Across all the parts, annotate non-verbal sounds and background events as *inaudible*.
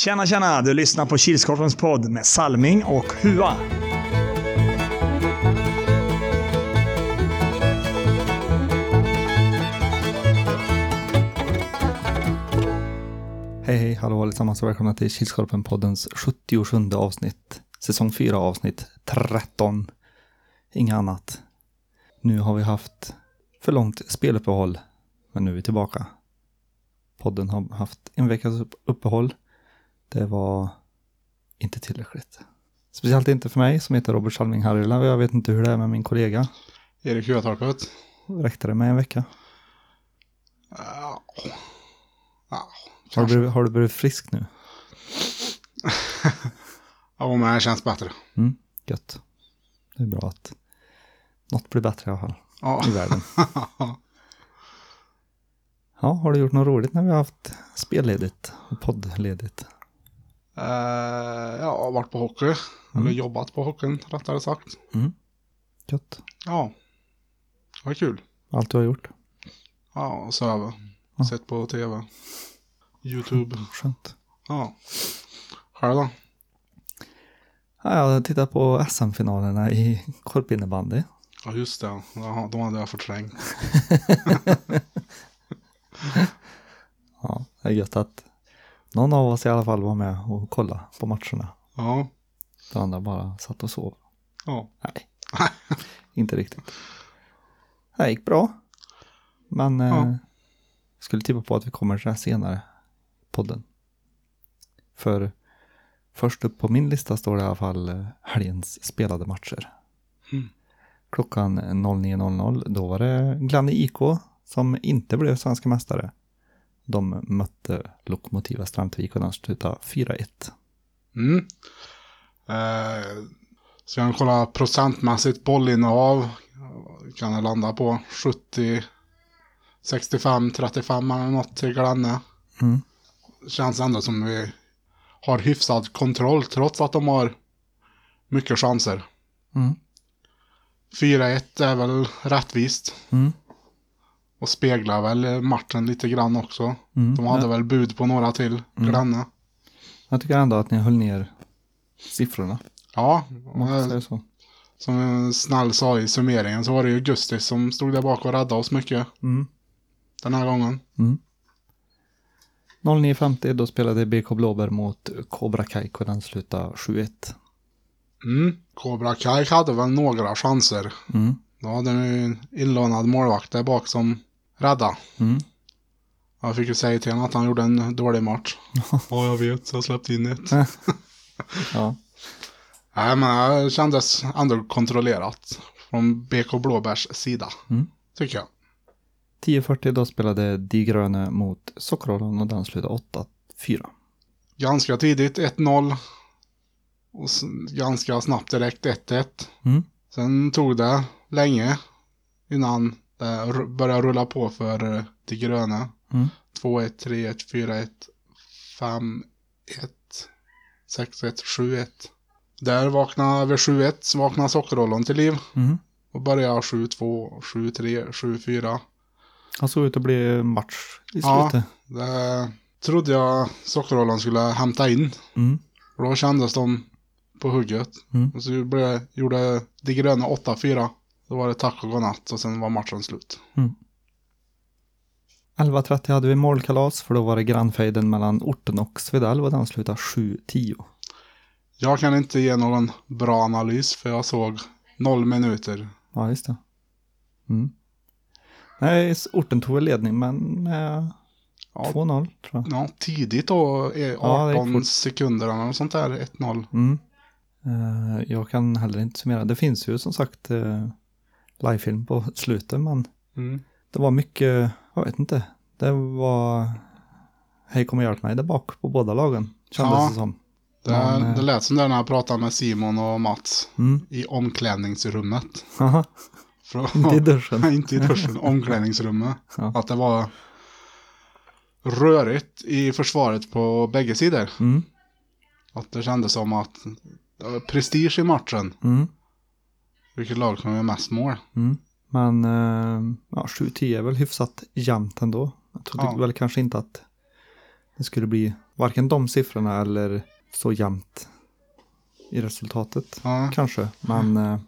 Tjena, tjena! Du lyssnar på Kilskorpens podd med Salming och Hua. Hej hej, hallå allesammans och välkomna till Kilskorpen-poddens 77 avsnitt. Säsong 4 avsnitt 13. Inget annat. Nu har vi haft för långt speluppehåll, men nu är vi tillbaka. Podden har haft en veckas uppehåll. Det var inte tillräckligt. Speciellt inte för mig som heter Robert Salming Harila och jag vet inte hur det är med min kollega. Erik Hötorpet. Räckte det med en vecka? Ja. Ja. Har du, har du blivit frisk nu? *laughs* Ja, men det känns bättre. Mm, gött. Det är bra att något blir bättre i alla fall Ja. i världen. *laughs* Ja, har du gjort något roligt när vi har haft spelledigt och poddledigt? Eh, ja, varit på hockey. Eller jobbat på hockeyn, rättare sagt. Mm. Gött. Ja. Var kul. Allt du har gjort? Ja, söva. Sett på tv. YouTube. Skönt. Ja. Själv då? Ja, jag har tittat på SM-finalerna i korpinnebandy. Ja, just det. Ja, de hade jag förträngt. *laughs* Ja, det är gött att någon av oss i alla fall var med och kollade på matcherna. Ja. Den andra bara satt och sov. Ja. Nej, *laughs* inte riktigt. Det gick bra. Men eh, Ja. skulle tippa på att vi kommer till det här senare podden. För först upp på min lista står det i alla fall eh, helgens spelade matcher. Mm. Klockan 09.00 då var det Glanne IK som inte blev svenska mästare. De mötte Lokomotiva Strandvik och den slutade 4-1. Mm. Eh, ska jag kolla procentmässigt bollinnehav. Kan jag landa på 70, 65, 35 eller något till Glanne. Mm. Känns ändå som vi har hyfsad kontroll trots att de har mycket chanser. Mm. 4-1 är väl rättvist. Mm. Och speglar väl matchen lite grann också. Mm. De hade väl bud på några till Glanne. Jag tycker ändå att ni höll ner siffrorna. Ja, man eh, så. Som snäll sa i summeringen så var det ju Gustis som stod där bak och räddade oss mycket Mm. den här gången. Mm. 09.50 då spelade BK Blåbär mot Cobra Kai och den slutade 7-1. Mm. Cobra Kai hade väl några chanser. Mm. Då hade ni en inlånad målvakt där bak som räddade. Mm. Jag fick ju säga till honom att han gjorde en dålig match. *laughs* ja, jag vet, så jag släppte in ett. *laughs* Ja. Nej, men det kändes ändå kontrollerat från BK Blåbärs sida. Mm. Tycker jag. 10.40 då spelade Die Gröne mot Sockerholm och den slutade 8-4. Ganska tidigt 1-0. Och ganska snabbt direkt 1-1. Mm. Sen tog det länge innan det r- började rulla på för eh, de gröna. Mm. 2-1, 3-1, 4-1, 5-1, 6-1, 7-1. Där vaknade vid 7-1 så vaknade sockerrollon till liv Mm. och började 7-2, 7-3, 7-4. Han såg ut att bli match i Ja. slutet. Det trodde jag sockerrollon skulle hämta in. Mm. Och då kändes de på hugget. Mm. Och så blev, gjorde de gröna 8-4. Då var det tack och godnatt och sen var matchen slut. 11.30 hade vi målkalas för då var det grannfejden mellan Orten och Svedell och den slutade 7-10. Jag kan inte ge någon bra analys för jag såg noll minuter. Ja, just det. Mm. Nej, Orten tog väl ledning men med Ja. 2-0 tror jag. Ja, tidigt då, eh, Ja, 18 sekunder eller något sånt där, 1-0. Mm. Eh, jag kan heller inte summera. Det finns ju som sagt uh, livefilm på slutet men Mm. det var mycket, jag vet inte. Det var Hej kom och hjälp mig där bak på båda lagen. Kändes Ja. det som. Det, Men, eh, det lät som det när jag pratade med Simon och Mats Mm. i omklädningsrummet. Inte i duschen. *laughs* Inte i duschen, omklädningsrummet. Ja. Att det var rörigt i försvaret på bägge sidor. Mm. Att det kändes som att det var prestige i matchen. Mm. Vilket lag som gör mest mål. Mm. Men eh, ja, 7-10 är väl hyfsat jämnt ändå. Jag trodde Ja. väl kanske inte att det skulle bli varken de siffrorna eller så jämnt i resultatet Ja, kanske. Men eh,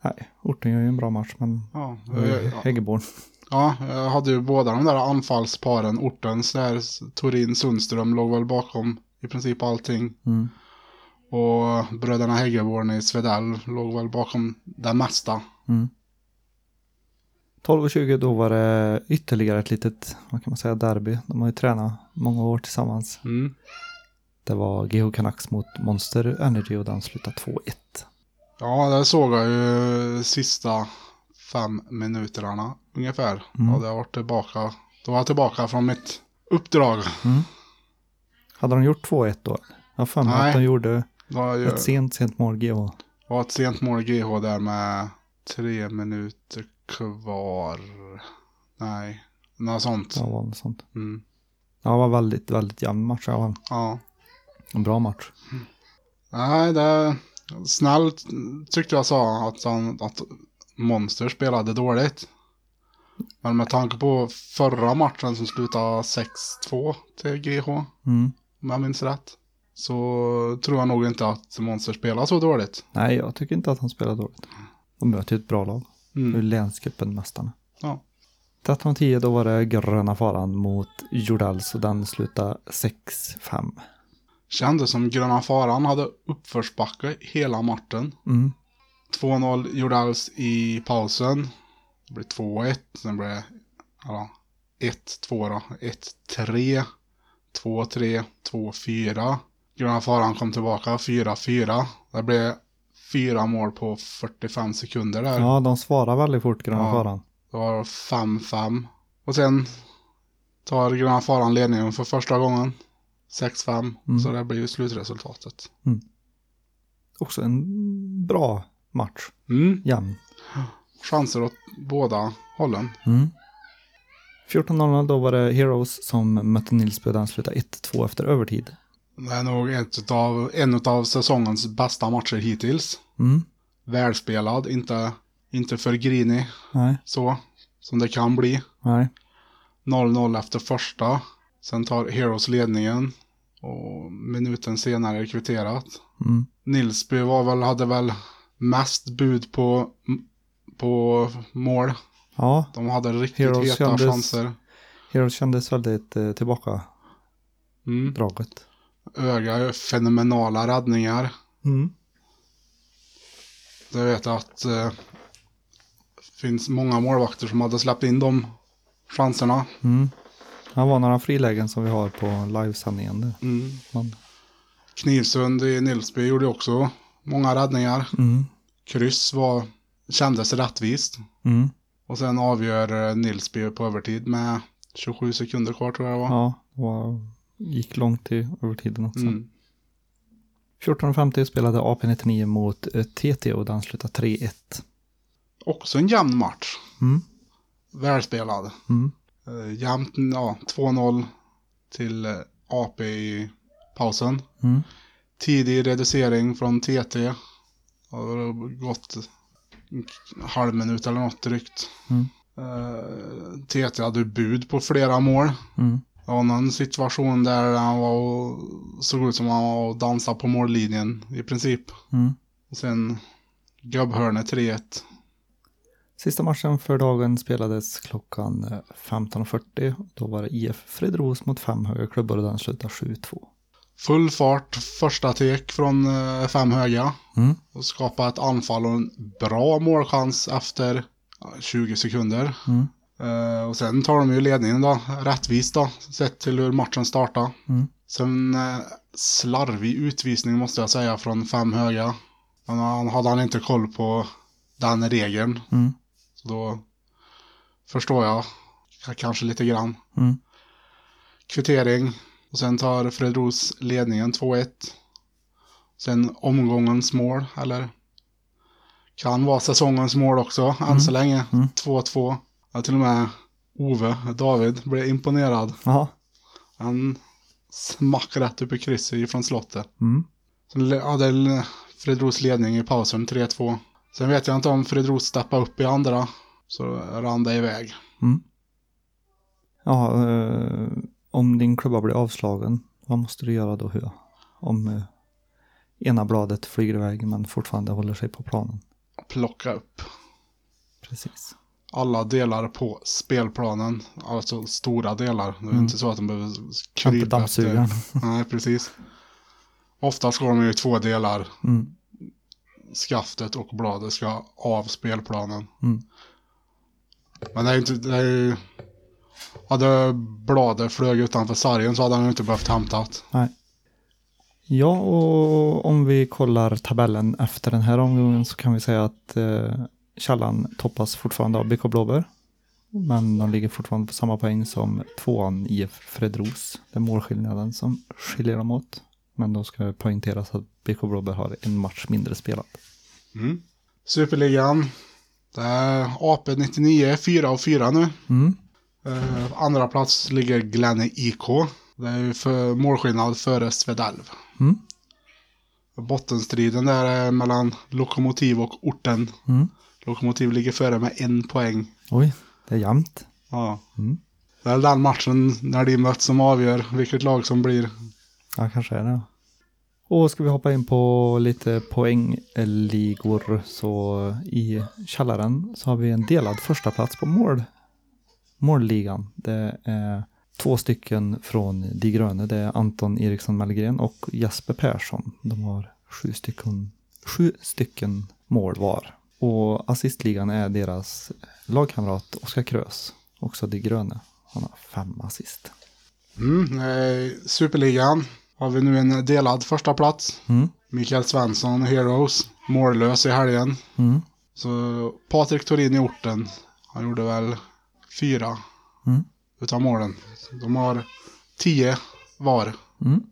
nej, Orten gör ju en bra match men ja, ja. Häggeborn. ja, jag hade ju båda de där anfallsparen. Ortens där Torin Sundström låg väl bakom i princip allting. Mm. Och bröderna Häggeborn i Svedell låg väl bakom det mesta. Mm. 12 och 20 då var det ytterligare ett litet, vad kan man säga, derby. De har ju tränat många år tillsammans. Mm. Det var GH Canucks mot Monster Energy och den slutade 2-1. Ja, det såg jag ju sista fem minuterna ungefär. Mm. Och jag varit tillbaka. Då var jag tillbaka från mitt uppdrag. Hade de gjort 2-1 då? Jag har för mig att de gjorde Var ju ett sent, sent mål GH. var ett sent mål GH där med tre minuter kvar. Nej, något sånt. Ja, var något sånt. Mm. Ja, det var väldigt, väldigt jämn match. Var Ja. en bra match. Nej, det snällt tyckte jag sa att, han, att Monster spelade dåligt. Men med tanke på förra matchen som slutade 6-2 till GH, Mm. om jag minns rätt. Så tror jag nog inte att Monster spelar så dåligt. Nej, jag tycker inte att han spelar dåligt. De möter ju ett bra lag. Mm. Mm. Länscupen-mästarna. Ja. 13-10 då var det Gröna Faran mot Jordals och den slutade 6-5. Kändes som Gröna Faran hade uppförsbacke hela matchen. Mm. 2-0 Jordals i pausen. Det blev 2-1. Sen blev det ja, 1-2 då. 1-3. 2-3. 2-4. Gröna Faran kom tillbaka. 4-4. Det blev fyra mål på 45 sekunder där. Ja, de svarar väldigt fort, Gröna Ja. Det var 5-5. Och sen tar Gröna Faran ledningen för första gången. 6-5. Mm. Så det blir ju slutresultatet. Också en bra match. Mm. Jämn. Chanser åt båda hållen. Mm. 14.00 då var det Heroes som mötte Nilsby den slutade 1-2 efter övertid. Det är nog ett utav, en av säsongens bästa matcher hittills. Mm. Välspelad, inte, inte för grinig Nej, så som det kan bli. nej. 0-0 efter första. Sen tar Heroes ledningen. Och minuten senare kvitterat. Mm. Nilsby var väl, hade väl mest bud på, på mål. Ja, De hade riktigt Heroes heta kändes- chanser. Heroes kändes väldigt eh, tillbaka Mm. draget. Öga gör fenomenala räddningar. Mm. Jag vet att eh, finns många målvakter som hade släppt in de chanserna. Mm. Det var några frilägen som vi har på livesändningen. där. Men, Knivsund i Nilsby gjorde också många räddningar. mm. Kryss var, kändes rättvist. Mm. Och sen avgör eh, Nilsby på övertid med 27 sekunder kvar tror jag det var. Ja, det var, gick långt i övertiden också. Mm. 14.50 spelade AP99 mot eh, TT och den slutade 3-1. Också en jämn match. Mm. Välspelad. Mm. Uh, jämnt, ja, 2-0 till eh, AP i pausen. Mm. Tidig reducering från TT. Har gått en halv minut eller något drygt. Mm. Eh, TT hade bud på flera mål. Mm. Var någon situation där han var och, såg ut som han var och dansade på mållinjen i princip. Mm. Och sen gubbhörnet 3-1. Sista matchen för dagen spelades klockan eh, 15.40. Då var det IF Fredros mot fem höga klubbor och den slutade 7-2. Full fart, första tek från eh, fem höga. Mm. Och skapa ett anfall och en bra målchans efter ja, 20 sekunder. Mm. Eh, och sen tar de ju ledningen då, rättvist då, sett till hur matchen startar. Mm. Sen eh, slarvig utvisning måste jag säga från fem höga. Men han hade han inte koll på den regeln. Mm. Så då förstår jag kanske lite grann. Mm. Kvittering. Och sen tar Fredros ledningen 2-1. Sen omgångens mål, eller kan vara säsongens mål också, än så länge. Mm. 2-2. Ja, till och med Ove, David, blev imponerad. Jaha. Han smack rätt upp i krysset ifrån slottet. Mm. Sen hade Fredros ledning i pausen 3-2. Sen vet jag inte om Fredros steppade upp i andra. Så rann det iväg. Mm. Ja, eh, om din klubba blir avslagen, vad måste du göra då Hua? Om eh, ena bladet flyger iväg men fortfarande håller sig på planen. Plocka upp Precis. Alla delar på spelplanen. Alltså stora delar. Det är Mm. inte så att de behöver krypa efter. *laughs* Nej, precis. Oftast går de ju i två delar. Mm. Skaftet och bladet ska av spelplanen. Mm. Men det är ju inte... Det är ju... Hade bladet flög utanför sargen så hade han inte behövt hämtat. Nej. Ja, och om vi kollar tabellen efter den här omgången så kan vi säga att eh, Källan toppas fortfarande av BK Blåbär. Men de ligger fortfarande på samma poäng som tvåan IF Fredros. Det är målskillnaden som skiljer dem åt. Men då ska det poängteras att BK Blåbär har en match mindre spelat. Mm. Superligan. Det är AP 99, 4 och 4 nu. Mm. Eh, andra plats ligger Glenn IK. Det är ju för målskillnad före Svedalv. Mm. Bottenstriden där är mellan Lokomotiv och Orten. Mm. Lokomotiv ligger före med en poäng. Oj, det är jämnt. Ja. Mm. Det är den matchen när de möts som avgör vilket lag som blir. Ja, kanske är det. Och ska vi hoppa in på lite poängligor så i källaren så har vi en delad första plats på mål. Målligan. Det är två stycken från De gröna. Det är Anton Eriksson Mellgren och Jesper Persson. De har sju stycken, sju stycken mål var. Och assistligan är deras lagkamrat Oskar Krös. Också De gröna. Han har fem assist. Mm. Eh, Superligan har vi nu en delad första plats. Mm. Mikael Svensson, Heroes, mållös i helgen. Mm. Så Patrik Torin i orten, han gjorde väl fyra Mm. utav målen. De har tio var. Mm.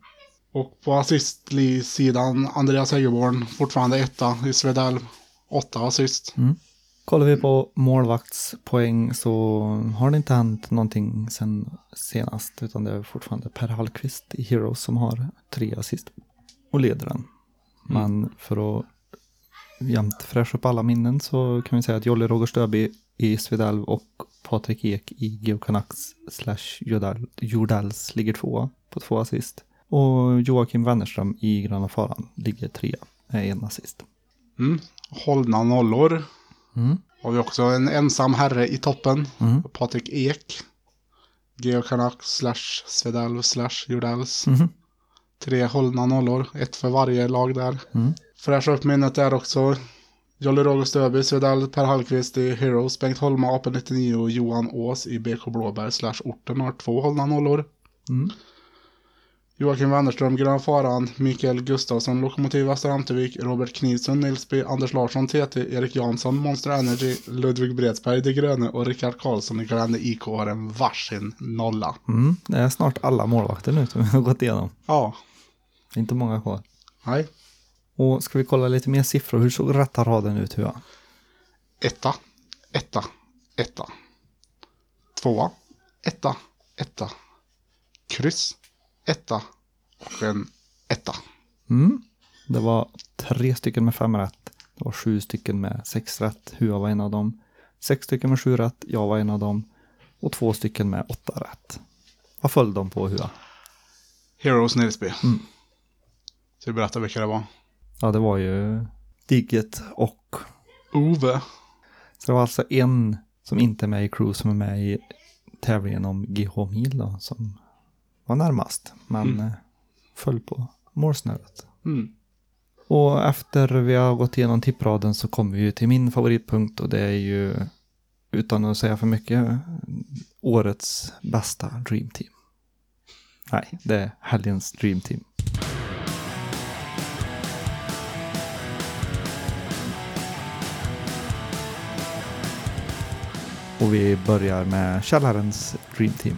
Och på assistsidan Andreas Häggeborn, fortfarande etta i Svedalv. Åtta assist. Kollar vi på målvaktspoäng så har det inte hänt någonting sen senast utan det är fortfarande Per Hallqvist i Heroes som har tre assist och leder den. Men för att jämt fräscha upp alla minnen så kan vi säga att Jolly Roger Stöby i Svedalv och Patrik Ek i Geo Canucks slash Jordal- Jordals ligger tvåa på två assist. Och Joakim Wennerström i Gröna Faran ligger trea med en assist. Mm. Hållna nollor. Mm. Har vi också en ensam herre i toppen. Mm. Patrik Ek. Geo Canucks slash Svedalv slash Jordals. Mhm. Tre hållna nollor. Ett för varje lag där. Mm. Fräscha upp minnet där också. Jolly Roger Stöby, Svedal Per Hallqvist i Heroes, Bengt Holma, AP99 och Johan Ås i BK Blåberg slash orten har två hållna nollor. Mm. Joakim Wennerström, Gröna Faran, Mikael Gustafsson, Lokomotiv Västra Amtervik, Robert Knivsson, Nilsby, Anders Larsson, TT, Erik Jansson, Monster Energy, Ludvig Bredsberg, De Gröne och Rickard Karlsson i Grände IK har en varsin nolla. Mm, det är snart alla målvakter nu som vi *laughs* har gått igenom. Ja, Inte många kvar. nej. Och ska vi kolla lite mer siffror? Hur såg rätta raden ut Hua? Etta, etta, etta. Tvåa, etta, etta. Kryss, etta och en etta. Mm. Det var tre stycken med fem rätt. Det var sju stycken med sex rätt. Hua var en av dem. Sex stycken med sju rätt. Jag var en av dem. Och två stycken med åtta rätt. Vad föll de på Hua? Heroes Nilsby. Mm. Ska vi berätta vilka det var? Ja, det var ju Digget och... Ove. Så det var alltså en som inte är med i crew som är med i tävlingen om GH Mil då, som var närmast. Men Mm. eh, föll på målsnöret. Mm. Och efter vi har gått igenom tippraden så kommer vi ju till min favoritpunkt och det är ju utan att säga för mycket årets bästa Dream Team. Nej, det är helgens Dream Team. Och vi börjar med källarens Dream Team.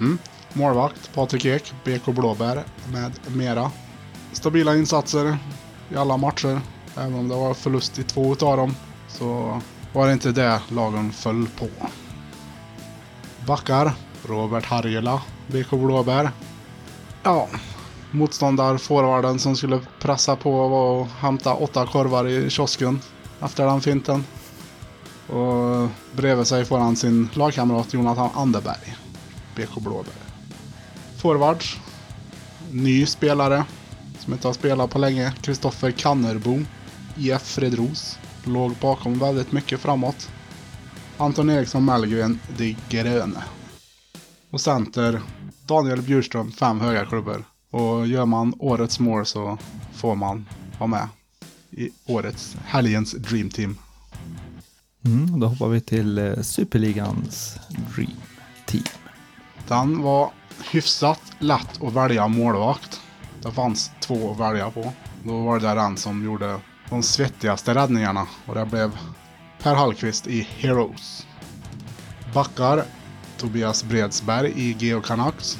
Mm. Målvakt Patrik Ek, BK Blåbär med mera. Stabila insatser i alla matcher. Även om det var förlust i två utav dem så var det inte det lagen föll på. Backar Robert Harjula, BK Blåbär. Ja, motståndarforwarden som skulle pressa på var och hämta åtta korvar i kiosken efter den finten. Och bredvid sig får han sin lagkamrat Jonathan Anderberg, BK Blåbär. Forwards. Ny spelare som inte har spelat på länge. Kristoffer Kannerbo. IF Fredros. Låg bakom väldigt mycket framåt. Anton Eriksson Mellgren, De Gröne. Och center, Daniel Bjurström, fem höga klubbor. Och gör man årets mål så får man vara med i årets helgens Dream Team. Mm, då hoppar vi till eh, Superligans Dream Team. Den var hyfsat lätt att välja målvakt. Det fanns två att välja på. Då var det den som gjorde de svettigaste räddningarna och det blev Per Hallqvist i Heroes. Backar Tobias Bredsberg i Geo Canucks.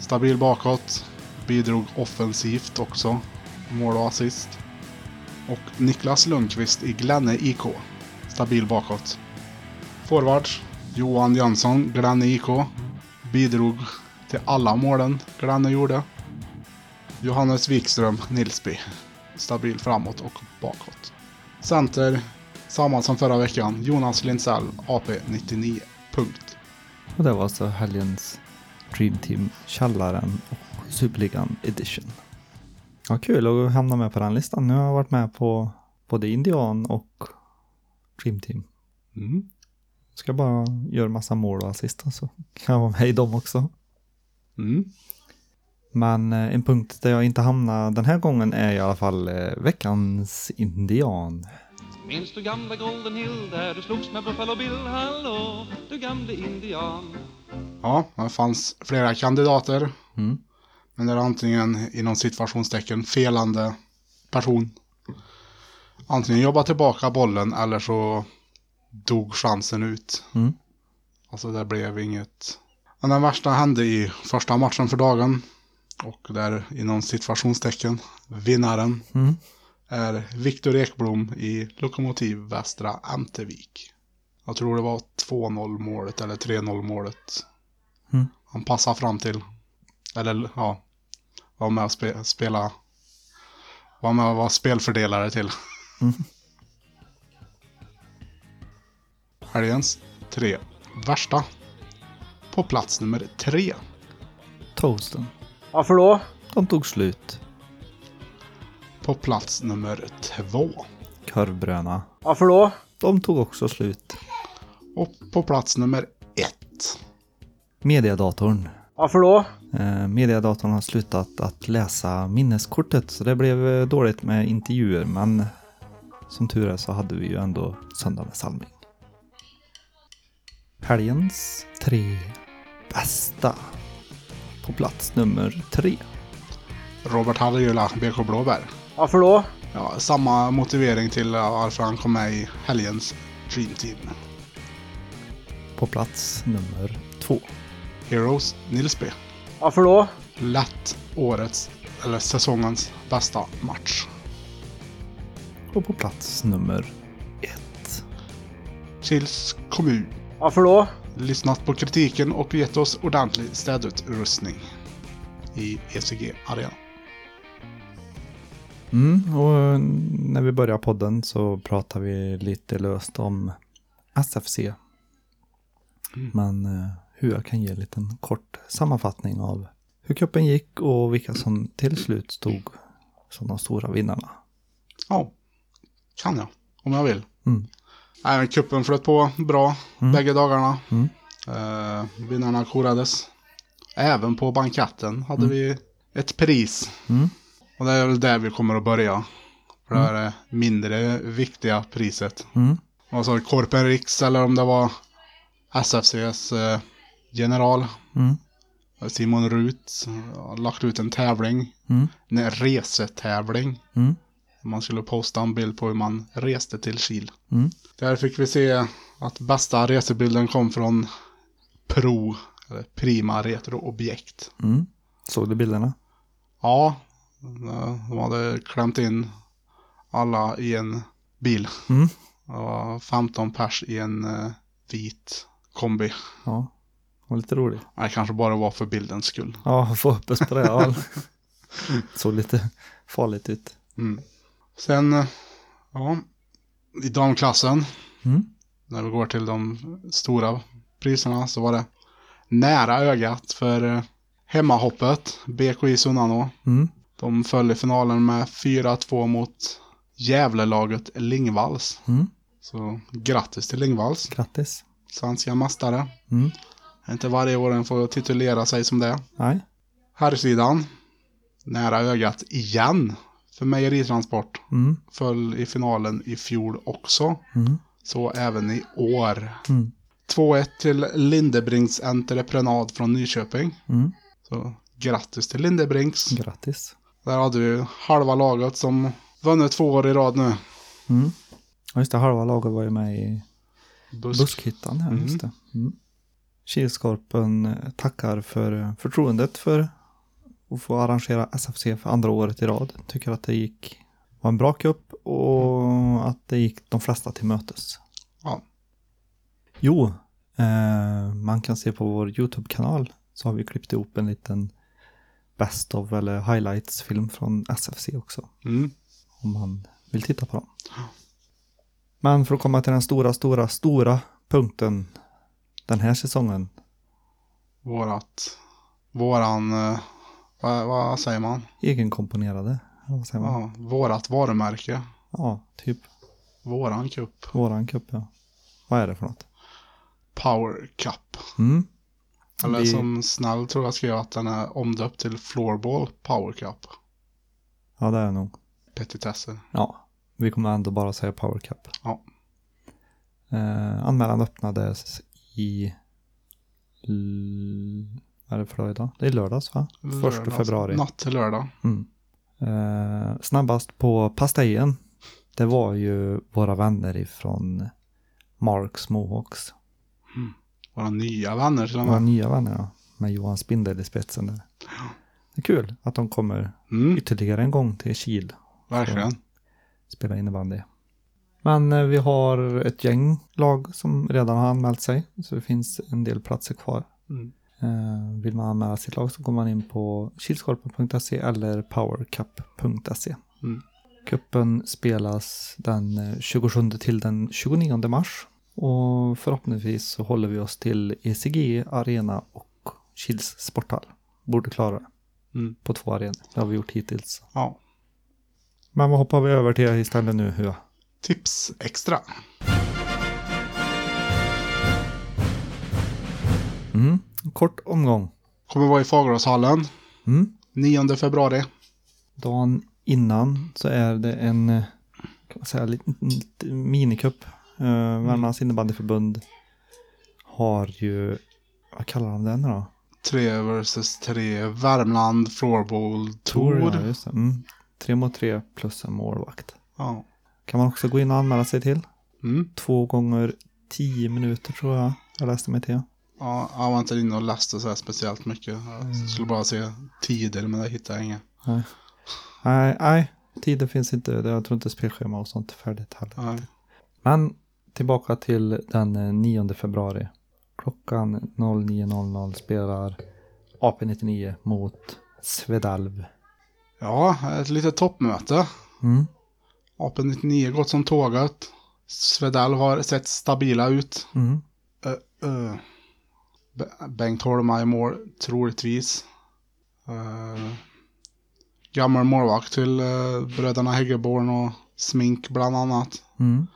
Stabil bakåt. Bidrog offensivt också. Mål och assist. Och Niklas Lundqvist i Glenne IK. Stabil bakåt. Forwards. Johan Jönsson, Glenne IK. Bidrog till alla målen Glenne gjorde. Johannes Wikström, Nilsby. Stabil framåt och bakåt. Center, samma som förra veckan. Jonas Lindsell, AP 99. Punkt. Och det var alltså helgens Dream Team Källaren och Superligan Edition. Ja, kul att hamna med på den listan. Nu har jag varit med på både Indian och Dream Team. Mm. Ska bara göra massa mål och assist så kan jag vara med i dem också. Mm. Men eh, en punkt där jag inte hamnar den här gången är i alla fall eh, veckans Indian. Minns du gamla Golden Hill där du slogs med Buffalo Bill? Hallå, du gamle indian. Ja, det fanns flera kandidater. Mm. Men det är antingen inom situationstecken felande person. Antingen jobba tillbaka bollen eller så dog chansen ut. Mm. Alltså det blev inget. Men den värsta hände i första matchen för dagen. Och där inom situationstecken vinnaren Mm. är Viktor Ekblom i Lokomotiv Västra Ämtervik. Jag tror det var 2-0 målet eller 3-0 målet. Mm. Han passar fram till. Eller ja, var med och spe, spela. Var med och var spelfördelare till. Mm. Helgens tre värsta. På plats nummer tre. Toasten. Varför då? De tog slut. På plats nummer två. Korvbröna. Varför då? De tog också slut. Och på plats nummer ett. Mediadatorn. Varför då? Eh, mediadatorn har slutat att läsa minneskortet så det blev eh, dåligt med intervjuer men som tur är så hade vi ju ändå söndag med salming. Helgens tre bästa. På plats nummer tre. Robert Hallgula, BK Blåbär. Varför då? Ja, samma motivering till varför han kom med i helgens Dream Team. På plats nummer två. Heroes Nilsby. Varför då? Lätt årets, eller säsongens bästa match. Och på plats nummer ett. Kils kommun. Varför då? Lyssnat på kritiken och gett oss ordentlig städutrustning i ECG Arena. Mm, och när vi börjar podden så pratar vi lite löst om SFC. Men eh, hur jag kan ge en liten kort sammanfattning av hur cupen gick och vilka som till slut stod som de stora vinnarna. Ja, kan jag. Om jag vill. Mm. Men kuppen flöt på bra bägge dagarna. Mm. Eh, vinnarna korades. Även på banketten hade vi ett pris. Mm. Och det är väl där vi kommer att börja. För det är det mindre viktiga priset. Mm. Alltså Korpen Riks eller om det var SFCs eh, general. Mm. Simon Rut har lagt ut en tävling. Mm. En resetävling. Mm. Man skulle posta en bild på hur man reste till Kil. Mm. Där fick vi se att bästa resebilden kom från Pro, eller Prima Retro Objekt. Mm. Såg du bilderna? Ja, de hade klämt in alla i en bil. Mm. Det var 15 pers i en eh, vit kombi. Ja, det var lite roligt. Det kanske bara var för bildens skull. Ja, få upp oss på det. Ja. *laughs* Såg lite farligt ut. Mm. Sen, eh, ja, i damklassen, Mm. när vi går till de stora priserna, så var det nära ögat för eh, hemmahoppet, BKI Sunnanå. Mm. De föll i finalen med 4-2 mot Gävlelaget Lingvalls. Mm. Så grattis till Lingvalls, Grattis. svenska mästare. Mm. Inte varje år en får titulera sig som det. Nej. Herrsidan, nära ögat igen för mejeritransport. Mm. Föll i finalen i fjol också. Mm. Så även i år. Mm. 2-1 till Lindebrings entreprenad från Nyköping. Mm. Så grattis till Lindebrings. Grattis. Där hade vi halva laget som vunnit två år i rad nu. Mm. Ja, just det. Halva laget var ju med i Busk. Buskhyttan. Ja, just det. Mm. Kilskorpen tackar för förtroendet för att få arrangera SFC för andra året i rad. Tycker att det gick var en bra cup och att det gick de flesta till mötes. Ja. Jo, eh, man kan se på vår YouTube-kanal så har vi klippt ihop en liten best of eller highlights-film från SFC också. Mm. Om man vill titta på dem. Men för att komma till den stora, stora, stora punkten den här säsongen. Vårat, våran, eh, vad, vad säger man? Egenkomponerade. Vad säger man? Ja, vårat varumärke. Ja, typ Våran cup. våran cup ja. Vad är det för något? Power Cup. Mm. Eller Vi- som Snäll tror jag skrev att den är omdöpt till Floorball Power Cup. Ja, det är nog. Petitesser. Ja, vi kommer ändå bara säga Power Cup. Ja. Eh, anmälan öppnades i... Är det för dag idag? Det är lördags va? Första Lördag- februari. Natt till lördag. Mm. Eh, snabbast på pastejen. Det var ju våra vänner ifrån Marks Mohawks. Våra nya vänner till Våra nya vänner ja. Med Johan Spindel i spetsen där. Det är kul att de kommer Mm, ytterligare en gång till Kil. verkligen. spela innebandy. Men eh, vi har ett gäng lag som redan har anmält sig. Så det finns en del platser kvar. Mm. Eh, vill man anmäla sitt lag så går man in på kilskorpen.se eller powercup.se. Mm. Spelas den eh, 27 till den 29 mars. Och förhoppningsvis så håller vi oss till ECG Arena och Kils Sporthall. Borde klara det Mm. på två arenor. Det har vi gjort hittills. Ja. Men vad hoppar vi över till istället nu? Hur? Tips extra. Mm. Kort omgång. Kommer vara i Fageråshallen. Mm. 9 februari. Dagen innan så är det en eh, kan man säga, liten, liten minicup. Uh, Värmlands innebandyförbund har ju, vad kallar de den då? 3 versus 3. Värmland Floorball Tour. Ja, just det. Mm. Tre mot tre plus en målvakt. Ja. Kan man också gå in och anmäla sig till. Mm. Två gånger tio minuter tror jag jag läste mig till. Ja, jag var inte inne och läste så här speciellt mycket. Jag skulle bara se tider men det hittade jag inga. Nej, nej, tiden finns inte. Jag tror inte spelschema och sånt är färdigt heller. Nej. Men tillbaka till den eh, 9 februari. Klockan 09.00 spelar AP99 mot Svedalv. Ja, ett litet toppmöte. Mm. AP99 gått som tåget. Svedell har sett stabila ut. Mm. Uh, uh. Be- Bengt Holma i mål, troligtvis. Uh, gammal målvakt till uh, bröderna Häggeborn och Smink bland annat. Mm.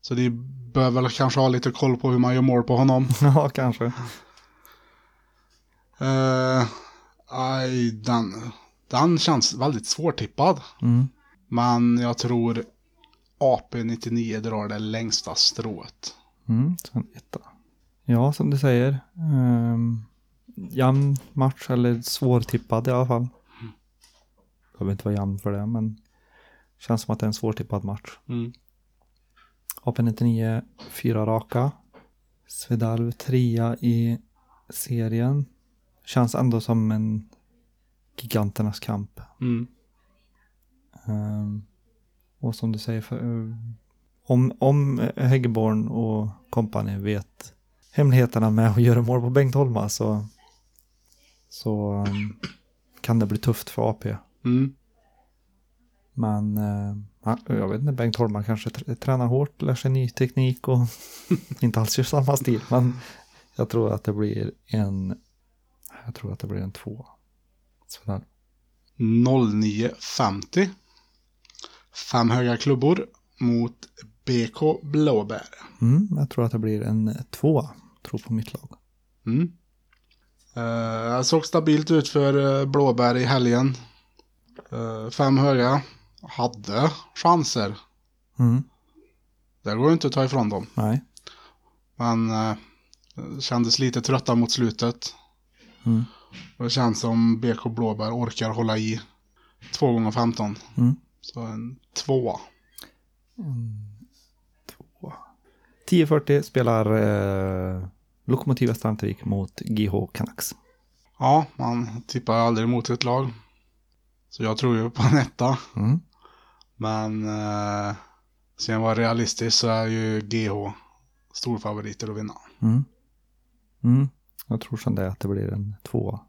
Så de bör väl kanske ha lite koll på hur man gör mål på honom. *laughs* Ja, kanske. Uh, aj, den, den känns väldigt svårtippad. Mm. Men jag tror AP99 drar det längsta strået. Mm. Så en etta. Ja, som du säger. Um, jämn match, eller svårtippad i alla fall. Behöver inte vara jämn för det, men känns som att det är en svårtippad match. Mm. AP99 fyra raka. Svedalv trea i serien. Känns ändå som en giganternas kamp. Mm. Ehm, och som du säger, för, eh, om, om Häggeborn och kompani vet hemligheterna med att göra mål på Bengt Holma så, så ehm, kan det bli tufft för AP. Mm. Men eh, ja, jag vet inte, Bengt Holma kanske tr- tränar hårt, lär sig ny teknik och *laughs* inte alls gör samma stil. Men jag tror att det blir en Jag tror att det blir en. Sådär. 09.50. Fem höga klubbor mot BK Blåbär. Mm, jag tror att det blir en tvåa. Tror på mitt lag. Mm. Det såg stabilt ut för eh, Blåbär i helgen. Eh, Fem höga. Hade chanser. Mm, Det går ju inte att ta ifrån dem. nej. Men eh, kändes lite trötta mot slutet. Mm. Det känns som BK Blåbär orkar hålla i 2 gånger 15 Mm. Så en tvåa. 10.40 spelar eh, Lokomotiv Västerhamnvik mot GH Canucks. Ja, man tippar aldrig emot ett lag. Så jag tror ju på en etta. Mm. Men eh, jag vara realistisk så är ju GH storfavoriter att vinna. Mm. Mm. Jag tror som det att det blir en tvåa.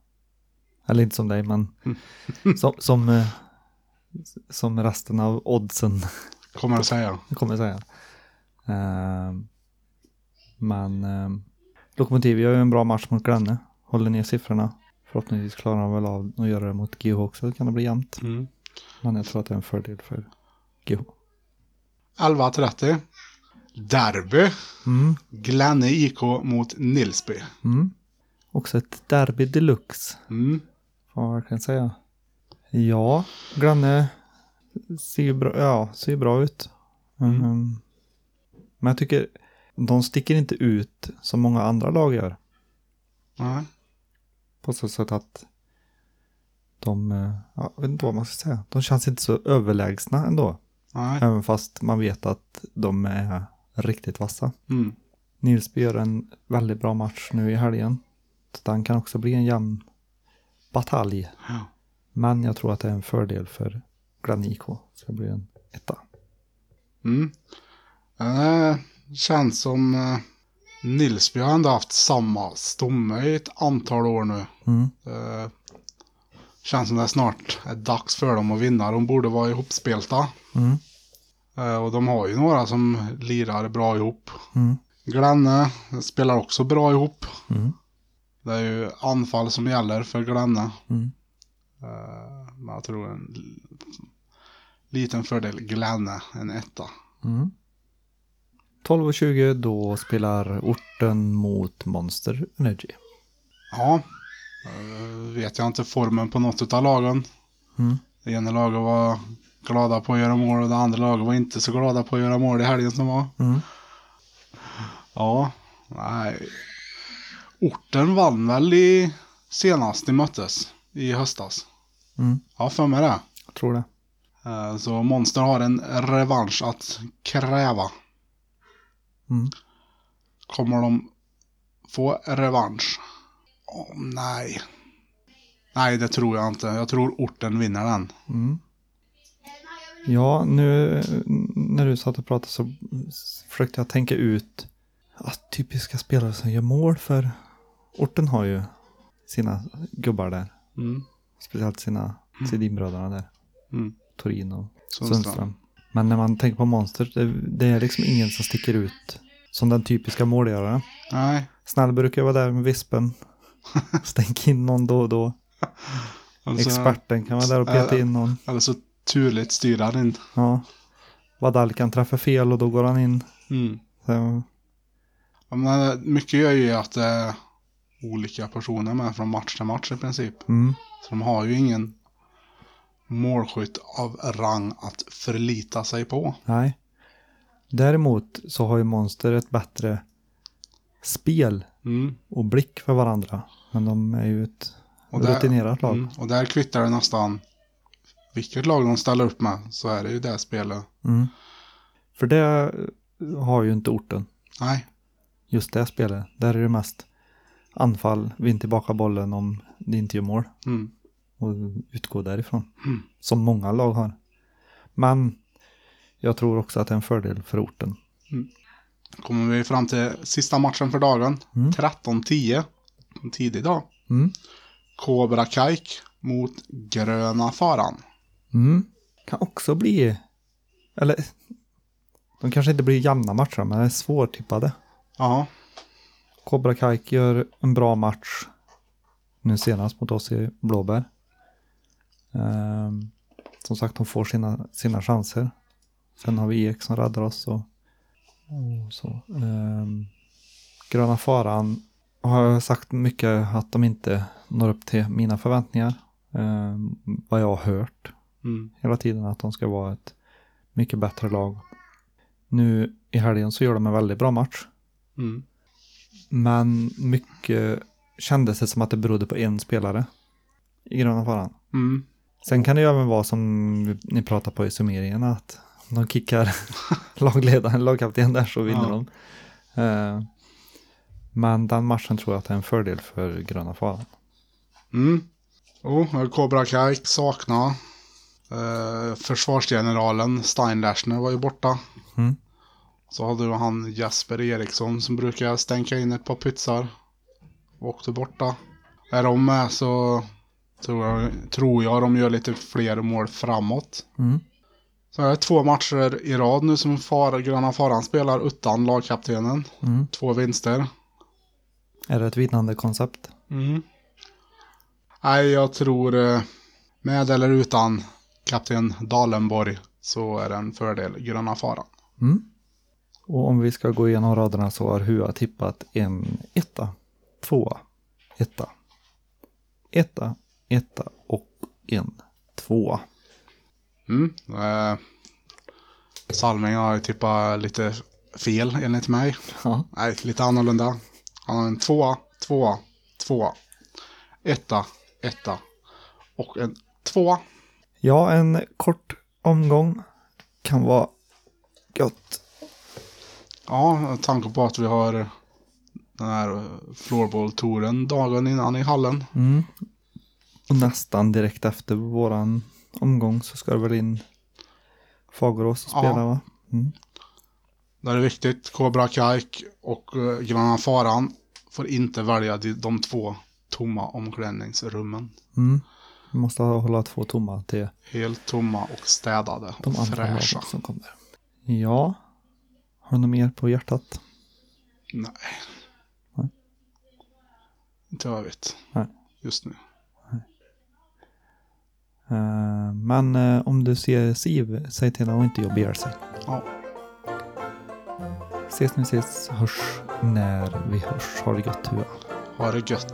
Eller inte som dig, men *laughs* som, som, eh, som resten av oddsen Kommer jag säga. *laughs* kommer jag säga. Eh, men eh, Lokomotiv gör ju en bra match mot Glenne. Håller ner siffrorna. Förhoppningsvis klarar de väl av att göra det mot GH också. Då kan det bli jämnt. Mm. Men jag tror att det är en fördel för GH. 11.30. Derby. Mm. Glenne IK mot Nilsby. Mm. Också ett derby deluxe. Mm. Får man verkligen säga. Ja, Granne ser ju bra, ja, ser ju bra ut. Mm. Men jag tycker de sticker inte ut som många andra lag gör. Nej. På så sätt att de, eh, ja, jag vet inte vad man ska säga, de känns inte så överlägsna ändå. Nej. Även fast man vet att de är riktigt vassa. Mm. Nilsby gör en väldigt bra match nu i helgen. Så den kan också bli en jämn batalj. Ja. Men jag tror att det är en fördel för Glenn IK. Så det blir en etta. Mm. Eh, känns som eh, Nilsby har ändå haft samma stomme i ett antal år nu. Mm. Eh, känns som det snart är dags för dem att vinna. De borde vara ihopspelta. Mm. Eh, och de har ju några som lirar bra ihop. Mm. Glenne spelar också bra ihop. Mm. Det är ju anfall som gäller för Glenne. Mm. Eh, men jag tror en liten fördel Glenne, en etta. Mm. 12.20 då spelar orten mot Monster Energy. Ja, eh, vet jag inte formen på något av lagen. Mm. Det ena laget var glada på att göra mål och det andra laget var inte så glada på att göra mål i helgen som var. Mm. Ja, nej. Orten vann väl i senast de möttes i höstas. Mm. Ja, för mig det. Jag tror det. Eh, Så Monster har en revansch att kräva. Mm. Kommer de få revansch? Åh, nej. Nej, det tror jag inte. Jag tror orten vinner den. Mm. Ja, nu när du satt och pratade så försökte jag tänka ut att typiska spelare som gör mål för orten har ju sina gubbar där. Mm. Speciellt sina Sedinbröderna där. Mm. Torin och Sundström. Sundström. Men när man tänker på monster, det, det är liksom ingen som sticker ut som den typiska målgöraren. Nej. Snäll brukar vara där med vispen. *laughs* Stänk in någon då och då. Alltså, Experten kan vara där och peta äh, in någon. Eller så turligt styr han in. Ja. Vadal kan träffa fel och då går han in. Mm. Så, Ja, men eh, mycket gör ju att det är olika personer med från match till match i princip. mm, Så de har ju ingen målskytt av rang att förlita sig på. nej. Däremot så har ju Monster ett bättre spel Mm. och blick för varandra. Men de är ju ett Och där- rutinerat lag. Mm. Och där kvittar det nästan vilket lag de ställer upp med. Så är det ju det spelet. Mm. För det har ju inte orten. Nej. Just det spelet. Där är det mest anfall, vinn tillbaka bollen om det inte gör mål. Mm. Och utgå därifrån. Mm. Som många lag har. Men jag tror också att det är en fördel för orten. Kommer vi fram till sista matchen för dagen. Mm. 13-10. En tidig dag. Mm. Cobra Kajk mot Gröna Faran. Mm. Kan också bli, eller de kanske inte blir jämna matcher, men det är svårtippade. Ja. Cobra Kajk gör en bra match nu senast mot oss i Blåbär. Ehm, som sagt, de får sina, sina chanser. Sen har vi EK som räddar oss och, och så. Ehm, Gröna Faran har jag sagt mycket att de inte når upp till mina förväntningar. Ehm, vad jag har hört Mm. hela tiden att de ska vara ett mycket bättre lag. Nu i helgen så gör de en väldigt bra match. Mm. Men mycket kändes det som att det berodde på en spelare i gröna faran. Mm. Sen kan det ju även vara som ni pratar på i summeringen att de kickar *laughs* lagledaren, lagkapten där så vinner Ja. de. Eh, Men den matchen tror jag att det är en fördel för gröna faran. Mm. Oh, Cobra Kai sakna. Eh, försvarsgeneralen Steinlashner var ju borta. Mm. Så hade du han Jesper Eriksson som brukar stänka in ett par pytsar. Åkte borta. Är de med så tror jag, tror jag de gör lite fler mål framåt. Mm. Så är det två matcher i rad nu som far, Gröna Faran spelar utan lagkaptenen. Mm. Två vinster. Är det ett vinnande koncept? Mm. Nej, jag tror eh, med eller utan kapten Dalenborg så är det en fördel Gröna Faran. Mm. Och om vi ska gå igenom raderna så har Hua tippat en etta, tvåa, etta, etta, etta och en tvåa. Mm. Eh, Salming har ju tippat lite fel enligt mig. Ja. Nej, lite annorlunda. Han har en tvåa, tvåa, tvåa, etta, etta och en tvåa. ja, en kort omgång kan vara gott. Ja, med tanke på att vi har den här floorball-touren dagen innan i hallen. Mm. Och nästan direkt efter våran omgång så ska det väl in Fagerås och Ja. spela va? Mm. Där är det viktigt, Cobra Kaik och uh, Gröna Faran får inte välja de, de två tomma omklädningsrummen. Mm. Vi måste hålla två tomma till Helt tomma och städade de och andra fräscha. som kommer. Ja, har du något mer på hjärtat? Nej. Nej. Inte vad jag vet. Nej. Just nu. Eh, men eh, om du ser Siv, säg till henne att inte jobba ihjäl sig. Ja. Ses när vi ses, hörs när vi hörs. Ha det gött Hua. Ha det gött.